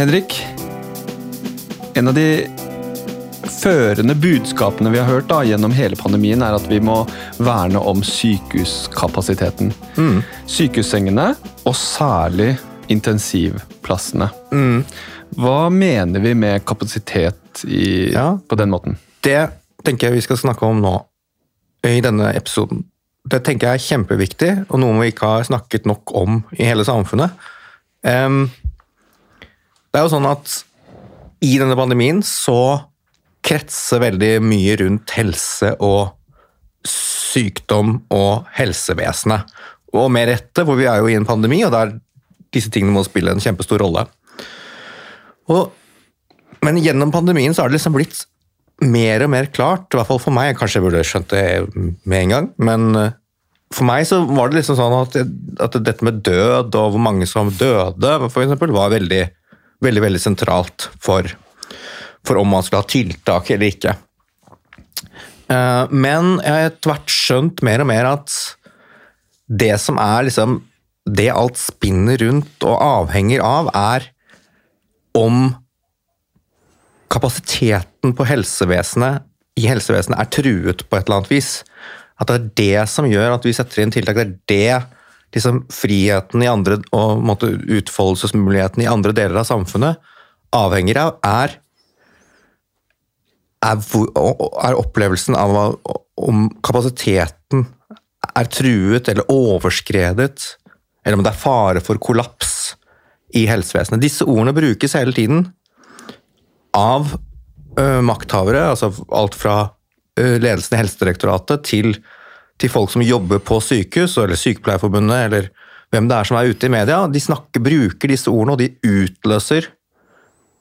Henrik, en av de førende budskapene vi har hørt da, gjennom hele pandemien, er at vi må verne om sykehuskapasiteten. Mm. Sykehussengene, og særlig intensivplassene. Mm. Hva mener vi med kapasitet i, Ja. på den måten? Det tenker jeg vi skal snakke om nå i denne episoden. Det tenker jeg er kjempeviktig, og noe vi ikke har snakket nok om i hele samfunnet. Em, det er jo sånn at i denne pandemien så kretser veldig mye rundt helse og sykdom og helsevesenet. Og med rette, for vi er jo i en pandemi, og der disse tingene må spille en kjempestor rolle. Og, men gjennom pandemien så har det liksom blitt mer og mer klart, i hvert fall for meg, kanskje jeg burde skjønt det med en gang, men eh, for meg så var det liksom sånn at, at dette med død og hvor mange som døde, for eksempel, var veldig, veldig, veldig sentralt for, for om man skulle ha tiltak eller ikke. Eh, Men jeg har etter hvert skjønt mer og mer at det som er liksom Det alt spinner rundt og avhenger av, er om kapasiteten på helsevesenet i helsevesenet er truet på et eller annet vis. At det er det som gjør at vi setter inn tiltak. Det er det liksom, friheten i andre, og måte, utfoldelsesmuligheten i andre deler av samfunnet avhenger av, er, er, er opplevelsen av om kapasiteten er truet eller overskredet, eller om det er fare for kollaps i helsevesenet. Disse ordene brukes hele tiden av ø, makthavere, altså alt fra ø, ledelsen i Helsedirektoratet til, til folk som jobber på sykehus, eller Sykepleierforbundet, eller hvem det er som er ute i media. De snakker, bruker disse ordene, og de utløser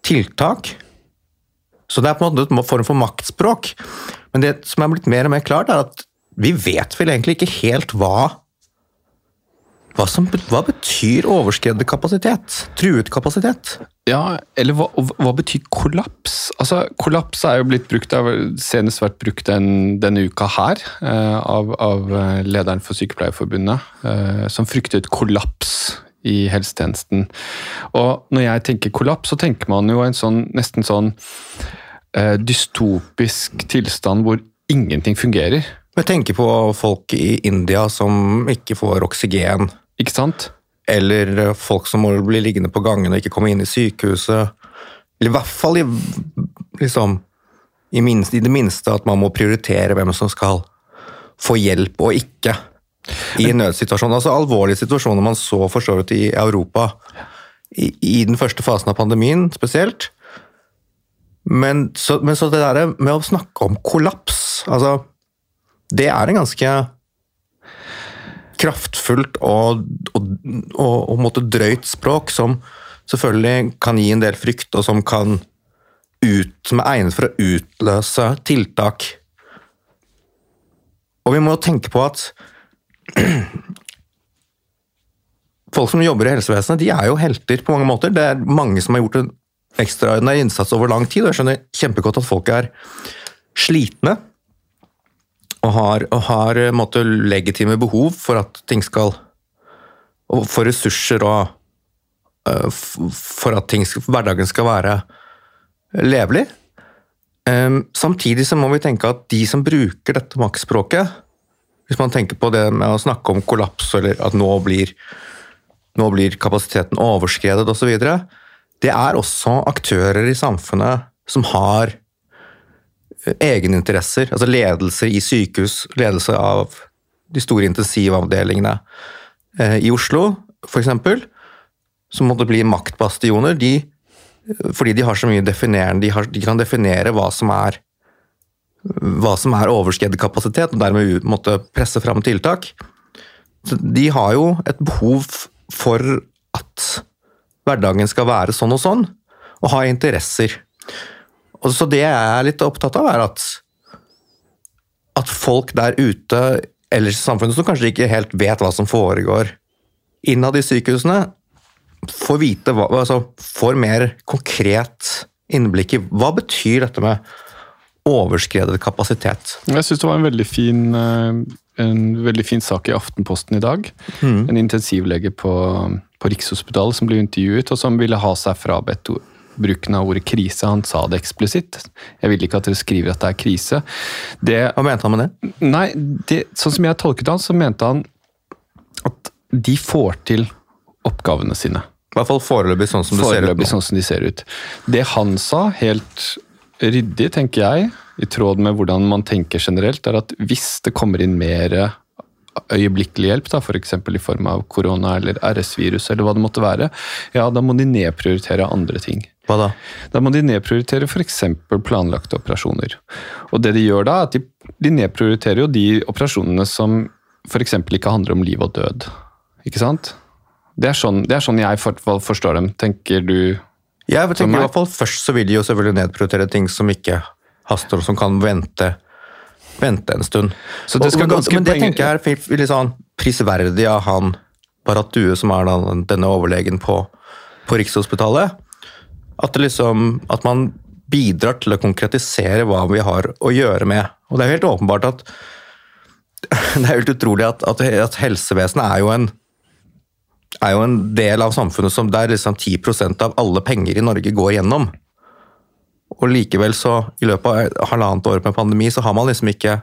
tiltak. Så det er på en måte en form for maktspråk. Men det som er blitt mer og mer klart, er at vi vet vel egentlig ikke helt hva hva, som, hva betyr overskredet kapasitet? Truet kapasitet? Ja, eller hva, hva betyr kollaps? Altså, Kollaps er jo blitt brukt, det har senest vært brukt den, denne uka her eh, av, av eh, lederen for Sykepleierforbundet, eh, som fryktet kollaps i helsetjenesten. Og når jeg tenker kollaps, så tenker man jo en sånn nesten sånn dystopisk tilstand hvor ingenting fungerer. Jeg tenker på folk i India som ikke får oksygen, Ikke sant? eller folk som må bli liggende på gangen og ikke komme inn i sykehuset. Eller i hvert fall i, liksom, i, minst, i det minste at man må prioritere hvem som skal få hjelp og ikke i en nødsituasjon. Altså alvorlige situasjoner man så for så vidt i Europa i, i den første fasen av pandemien spesielt. Men så, men så det der med å snakke om kollaps, altså Det er en ganske kraftfullt og, og, og, og måtte drøyt språk som selvfølgelig kan gi en del frykt, og som kan ut, som er egnet for å utløse tiltak. Og vi må tenke på at folk som jobber i helsevesenet, de er jo helter på mange måter. Det er mange som har gjort en ekstraordinær innsats over lang tid, og jeg skjønner kjempegodt at folk er slitne og har, og har eh, måtte, legitime behov for at ting skal og For ressurser og eh, for at ting, hverdagen skal være levelig. Samtidig så må vi tenke at de som bruker dette maktspråket Hvis man tenker på det med å snakke om kollaps, eller at nå blir, nå blir kapasiteten overskredet osv., det er også aktører i samfunnet som har egeninteresser, altså ledelse i sykehus, ledelse av de store intensivavdelingene eh, i Oslo, f.eks., som måtte bli maktbastioner, de, fordi de har så mye definerende, de, har, de kan definere hva som er hva som er overskredet og dermed måtte presse fram tiltak. Så de har jo et behov for at hverdagen skal være sånn og sånn, og ha interesser. Og så det jeg er litt opptatt av, er at, at folk der ute ellers i samfunnet som kanskje ikke helt vet hva som foregår innad i sykehusene, får vite hva, altså får mer konkret innblikk i hva betyr dette med overskredet kapasitet. Jeg syns det var en veldig fin, eh, en veldig fin sak i Aftenposten i dag. En intensivlege på, på Rikshospitalet som ble intervjuet, og som ville ha seg frabedt bruken av ordet krise. Han sa det eksplisitt. Jeg vil ikke at dere skriver at det er krise. Det, Hva mente han med det? nei, det, sånn som jeg tolket han, så mente han at de får til oppgavene sine. I hvert fall foreløpig sånn som det ser ut Foreløpig sånn som de ser ut. Det han sa, helt ryddig, tenker jeg, i tråd med hvordan man tenker generelt, er at hvis det kommer inn mer øyeblikkelig hjelp, da, f.eks. i form av korona eller RS-virus eller hva det måtte være, ja, da må de nedprioritere andre ting. Hva da? Da må de nedprioritere f.eks. planlagte operasjoner. Og det de gjør da, er at de, de nedprioriterer jo de operasjonene som f.eks. ikke handler om liv og død. Ikke sant? Det er sånn, det er sånn jeg for, forstår dem. Tenker du Jeg tenker i hvert fall Først så vil de jo selvfølgelig nedprioritere ting som ikke haster, og som kan vente, vente en stund. Så det skal Og- ganske men det tenker jeg er litt sånn prisverdig av han Barat Due, som er denne overlegen på, på Rikshospitalet. At, liksom, at man bidrar til å konkretisere hva vi har å gjøre med. Og det er helt åpenbart at det er helt utrolig at, at, at helsevesenet er jo en er jo en del av samfunnet som der liksom 10% av alle penger i Norge går gjennom. Og likevel så, i løpet av halvannet år med pandemi, så har man liksom ikke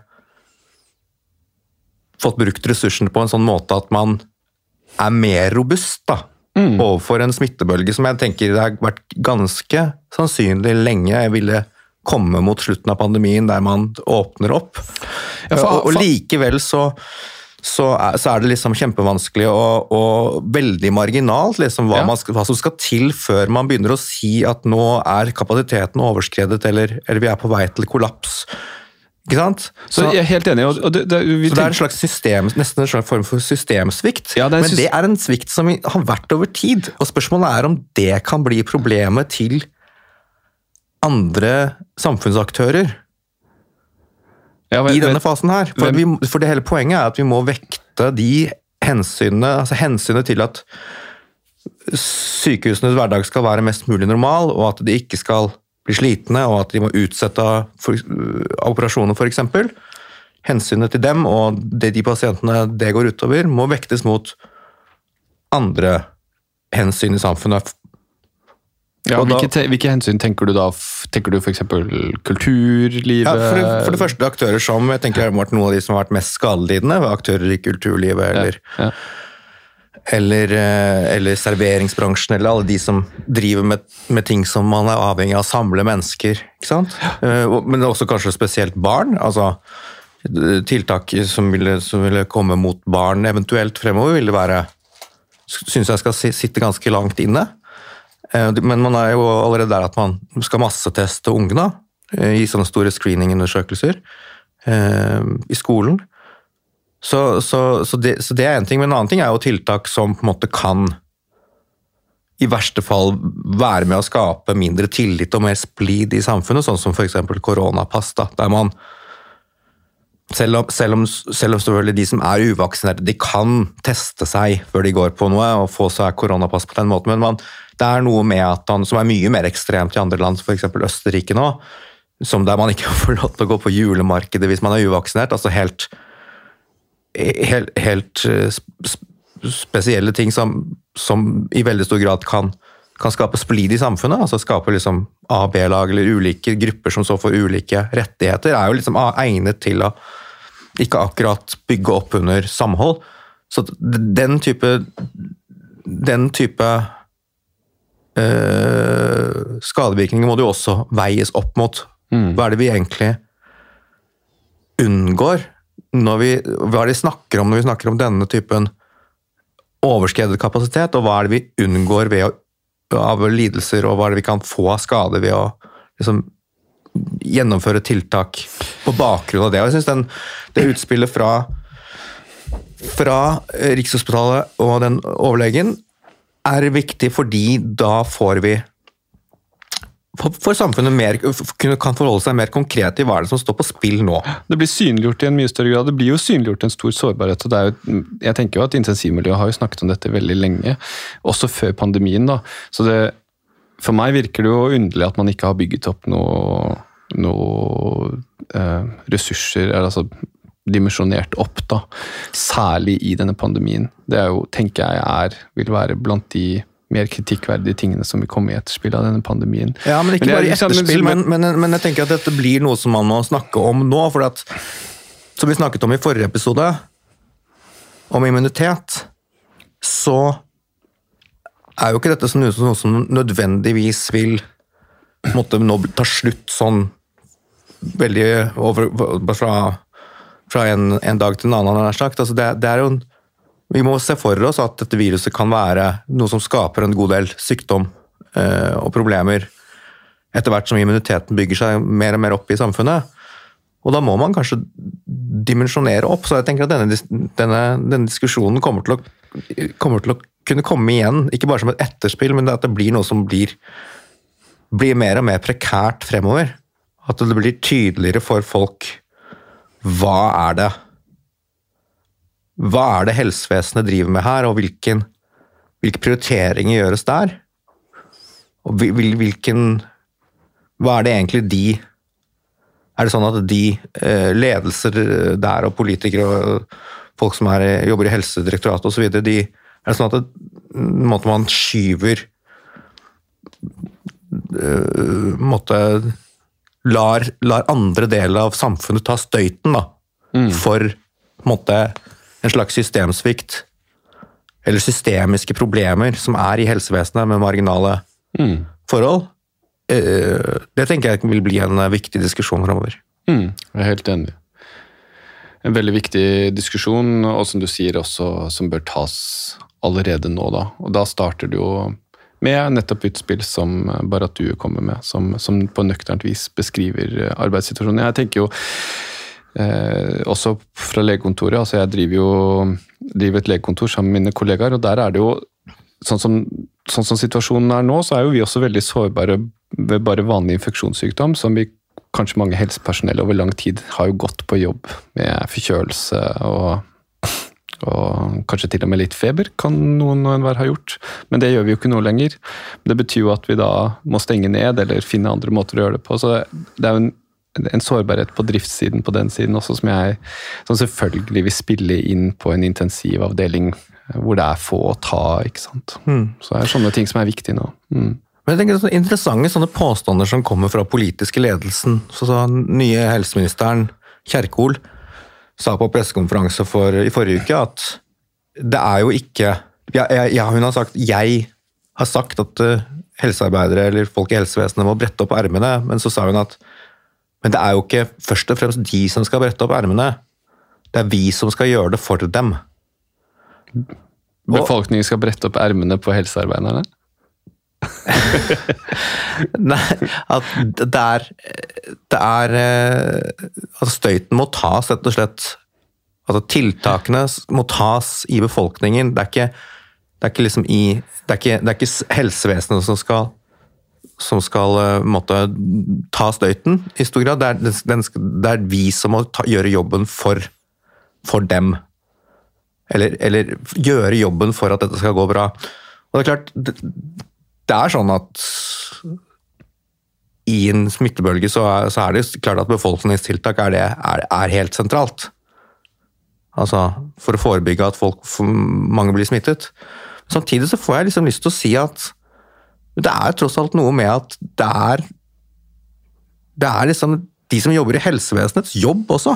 fått brukt ressursene på en sånn måte at man er mer robust da, overfor en smittebølge som jeg tenker det har vært ganske sannsynlig lenge jeg ville komme mot slutten av pandemien der man åpner opp. Ja, for- og, og likevel så så er, så er det liksom kjempevanskelig og, og veldig marginalt liksom hva, Ja. man skal, hva som skal til før man begynner å si at nå er kapasiteten overskredet eller, eller vi er på vei til kollaps. Ikke sant? Så jeg er helt enig. Og, det, det, så det er en slags system, nesten en slags form for systemsvikt. Ja, det Men det er en svikt som har vært over tid. Og spørsmålet er om det kan bli problemet til andre samfunnsaktører ja, vel- i denne fasen her. For, vi, for det hele poenget er at vi må vekte de hensynene, altså hensynet til at sykehusenes hverdag skal være mest mulig normal, og at de ikke skal bli slitne, og at de må utsette for, operasjoner f.eks. Hensynet til dem og det de pasientene det går utover, må vektes mot andre hensyn i samfunnet. ja, da- hvilke, hvilke hensyn tenker du da? Tenker du f.eks. kulturlivet? Ja, for, det, for det første aktører som jeg tenker har vært noen av de som har vært mest skadelidende, aktører i kulturlivet eller ja. Eller, eh, eller serveringsbransjen, eller alle de som driver med, med ting som man er avhengig av å samle mennesker. ikke sant? Eh, Men også kanskje spesielt barn. altså eh, Tiltak som ville, som ville komme mot barn eventuelt fremover, ville være Syns jeg skal sitte ganske langt inne. Men man er jo allerede der at man skal masseteste ungene i sånne store screeningundersøkelser i skolen. Så, så, så, det, så det er en ting, men en annen ting er jo tiltak som på en måte kan i verste fall være med å skape mindre tillit og mer splid i samfunnet, sånn som f.eks. koronapass, der man selv om, selv, om, selv om selvfølgelig de som er uvaksinerte, de kan teste seg før de går på noe og få seg koronapass på den måten, men man, det er noe med at han, som er mye mer ekstremt i andre land, f.eks. Østerrike nå, som der man ikke får lov til å gå på julemarkedet hvis man er uvaksinert. altså helt helt, helt eh, sp- sp- spesielle ting som, som i veldig stor grad kan, kan skape splid i samfunnet. altså Skape liksom A- og B-lag eller ulike grupper som så får ulike rettigheter, er jo liksom egnet til å ikke akkurat bygge opp under samhold. Så den type den type øh, skadevirkninger må det jo også veies opp mot. Hva er det vi egentlig unngår vi, hva er det vi snakker om når vi snakker om denne typen overskredet kapasitet, og hva er det vi unngår ved å, av lidelser, og hva er det vi kan få av skade ved å liksom, gjennomføre tiltak på bakgrunn av det. Og jeg synes det utspillet fra, fra Rikshospitalet og den overlegen er viktig fordi da får vi for, samfunnet mer, kan forholde seg mer konkret til hva er det som står på spill nå. Det blir synliggjort i en mye større grad. Det blir jo synliggjort en stor sårbarhet. og jo, Jeg tenker jo at intensivmiljøet har jo snakket om dette veldig lenge, også før pandemien. da. Så det, For meg virker det jo underlig at man ikke har bygget opp noe, noe eh, ressurser, eller altså dimensjonert opp, da. Særlig i denne pandemien. Det er jo, tenker jeg er, vil være blant de mer kritikkverdige tingene som vil komme i etterspill av denne pandemien. Ja, men ikke Men bare i liksom- etterspill, men, men, men jeg tenker at dette blir noe som man må snakke om nå. for at, Som vi snakket om i forrige episode, om immunitet, så er jo ikke dette noe som nødvendigvis vil måtte nå ta slutt sånn veldig over, fra, fra en, en dag til en annen, nær sagt. Altså det, det er jo en, vi må se for oss at dette viruset kan være noe som skaper en god del sykdom eh, og problemer etter hvert som immuniteten bygger seg mer og mer opp i samfunnet. Og da må man kanskje dimensjonere opp. Så jeg tenker at denne, denne, denne diskusjonen kommer til, å, kommer til å kunne komme igjen, ikke bare som et etterspill, men at det blir noe som blir, blir mer og mer prekært fremover. At det blir tydeligere for folk hva er det hva er det helsevesenet driver med her, og hvilken, hvilke prioriteringer gjøres der? Og hvil- hvil- hvilken Hva er det egentlig de Er det sånn at de eh, ledelser der, og politikere og folk som er, jobber i Helsedirektoratet osv., de Er det sånn at det, måte man skyver eh, måte, lar, lar andre deler av samfunnet ta støyten da, for på en måte, en slags systemsvikt eller systemiske problemer som er i helsevesenet med marginale forhold. Eh, Det tenker jeg vil bli en eh, viktig diskusjon framover. Mm, jeg er helt enig. En veldig viktig diskusjon, og som du sier også, som bør tas allerede nå. Da Og da starter det jo med nettopp utspill som Barrat du kommer med, som, som på nøkternt vis beskriver arbeidssituasjonen. Jeg tenker jo eh, også fra legekontoret, altså jeg driver jo driver et legekontor sammen med mine kollegaer, og der er det jo sånn som, sånn som situasjonen er nå, så er jo vi også veldig sårbare ved bare vanlig infeksjonssykdom, som vi kanskje mange helsepersonell over lang tid har jo gått på jobb med forkjølelse og, og kanskje til og med litt feber, kan noen og enhver ha gjort. Men det gjør vi jo ikke nå lenger. Det betyr jo at vi da må stenge ned eller finne andre måter å gjøre det på. Så det er jo en, en sårbarhet på driftssiden på den siden også, som jeg som selvfølgelig vil spille inn på en intensivavdeling hvor det er få å ta. ikke sant? Så det er sånne ting som er viktige nå. Mm. Men jeg tenker sånne Interessante sånne påstander som kommer fra politiske ledelsen. Så sa nye helseministeren Kjerkol sa på pressekonferanse for, i forrige uke at det er jo ikke ja, ja, ja, Hun har sagt jeg har sagt at eh, helsearbeidere eller folk i helsevesenet må brette opp ermene, men så sa hun at men det er jo ikke først og fremst de som skal brette opp ermene. Det er vi som skal gjøre det for dem. Befolkningen skal brette opp ermene på helsearbeiderne? Nei, at det er, det er eh, At støyten må tas, rett og slett. Altså tiltakene må tas i befolkningen. Det er ikke, det er ikke liksom i Det er ikke, det er ikke helsevesenet som skal som skal eh, måtte, ta støyten, i stor grad. Det er, den, det er vi som må ta, gjøre jobben for, for dem. Eller, eller gjøre jobben for at dette skal gå bra. Og det er klart, det, det er sånn at i en smittebølge så er, så er det klart at befolkningstiltak er, det, er, er helt sentralt. Altså for å forebygge at folk, mange blir smittet. Samtidig så får jeg liksom lyst til å si at det er tross alt noe med at det er Det er liksom de som jobber i helsevesenets jobb også.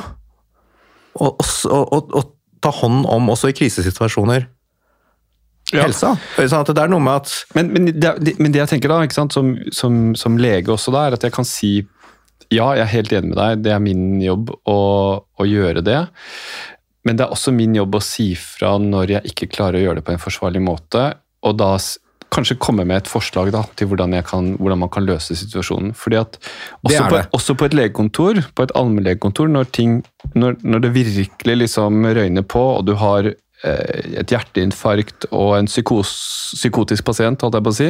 Å ta hånd om, også i krisesituasjoner, Ja. helsa. Sånn at det er noe med at Men, men, det, men det jeg tenker da, som, som, som lege også da, er at jeg kan si ja, jeg er helt enig med deg, det er min jobb å, å gjøre det. Men det er også min jobb å si fra når jeg ikke klarer å gjøre det på en forsvarlig måte, og da kanskje komme med et forslag da, til hvordan, jeg kan, hvordan man kan løse situasjonen. Fordi at Det også på, også på et legekontor, på et allmennlegekontor, når, ting, når, når det virkelig liksom røyner på, og du har et hjerteinfarkt og en psykos, psykotisk pasient, holdt jeg på å si,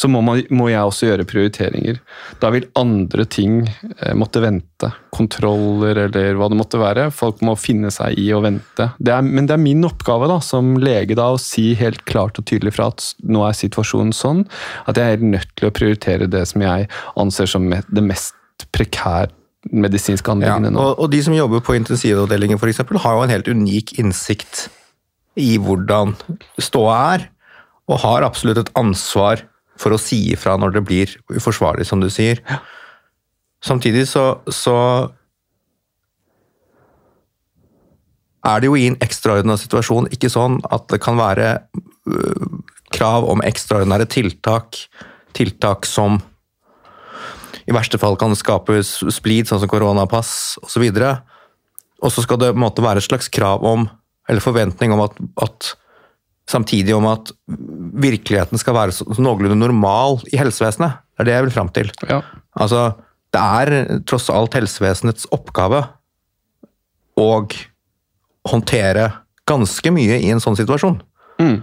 så må, man, må jeg også gjøre prioriteringer. Da vil andre ting eh, måtte vente. Kontroller eller hva det måtte være. Folk må finne seg i å vente. Det er, men det er min oppgave da, som lege da, å si helt klart og tydelig fra at nå er situasjonen sånn at jeg er nødt til å prioritere det som jeg anser som det mest prekære medisinske ja, anliggende nå. og, og de som jobber på intensivavdelingen eksempel, har jo en helt unik innsikt i hvordan ståa er. og har absolutt et ansvar for å si ifra når det blir uforsvarlig, som du sier. Samtidig så, så er det jo i en ekstraordinær situasjon ikke sånn at det kan være øh, krav om ekstraordinære tiltak, tiltak som i verste fall kan skape splid, sånn som koronapass osv. Og så skal det på en måte være et slags krav om, eller forventning om at, at samtidig om at virkeligheten skal være så, noenlunde normal i helsevesenet. Det er det jeg vil fram til. Ja. Altså, det er tross alt helsevesenets oppgave å håndtere ganske mye i en sånn situasjon. Mm.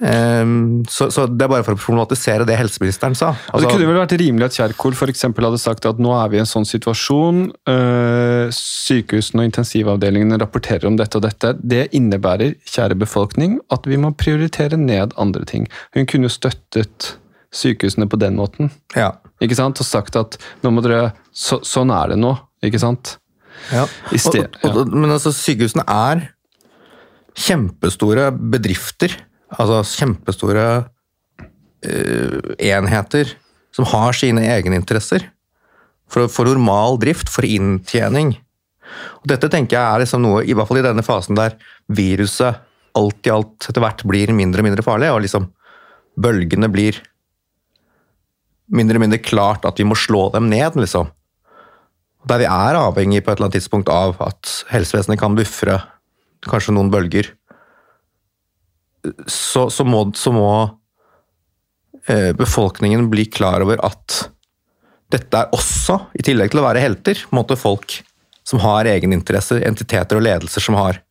Um, så, så, Det er bare for å problematisere det helseministeren sa. Altså, det kunne vel vært rimelig at Kjerkol for hadde sagt at nå er vi i en sånn situasjon, øh, sykehusene og intensivavdelingene rapporterer om dette og dette. Det innebærer, kjære befolkning, at vi må prioritere ned andre ting. Hun kunne jo støttet sykehusene på den måten. Ja. Ikke sant? Og sagt at nå må dere, så, sånn er det nå. ikke sant? Ja. Sted, og, og, men altså, sykehusene er kjempestore bedrifter Altså kjempestore uh, enheter som har sine egeninteresser. For, for normal drift, for inntjening. Og dette tenker jeg er liksom noe, i hvert fall i denne fasen der viruset alt i alt etter hvert blir mindre og mindre farlig, og liksom bølgene blir mindre og mindre klart at vi må slå dem ned, liksom. Der vi er avhengig på et eller annet tidspunkt av at helsevesenet kan buffre kanskje noen bølger så, så, må, så må eh, befolkningen bli klar over at dette er også, i tillegg til å være helter, måte folk som har egeninteresser, entiteter og ledelser som har,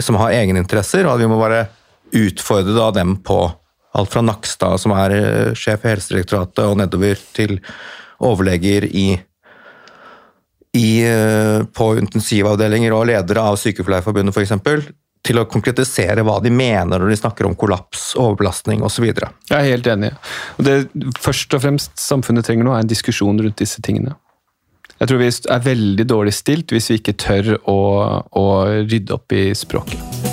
som har egeninteresser, og vi må bare utfordre dem på alt fra Nakstad, som er eh, sjef i Helsedirektoratet, og nedover til overleger i, i eh, på intensivavdelinger og ledere av Sykepleierforbundet f.eks til å konkretisere hva de mener når de snakker om kollaps, overbelastning osv. Jeg er helt enig. Og det først og fremst samfunnet trenger nå, er en diskusjon rundt disse tingene. Jeg tror vi er veldig dårlig stilt hvis vi ikke tør å, å rydde opp i språket.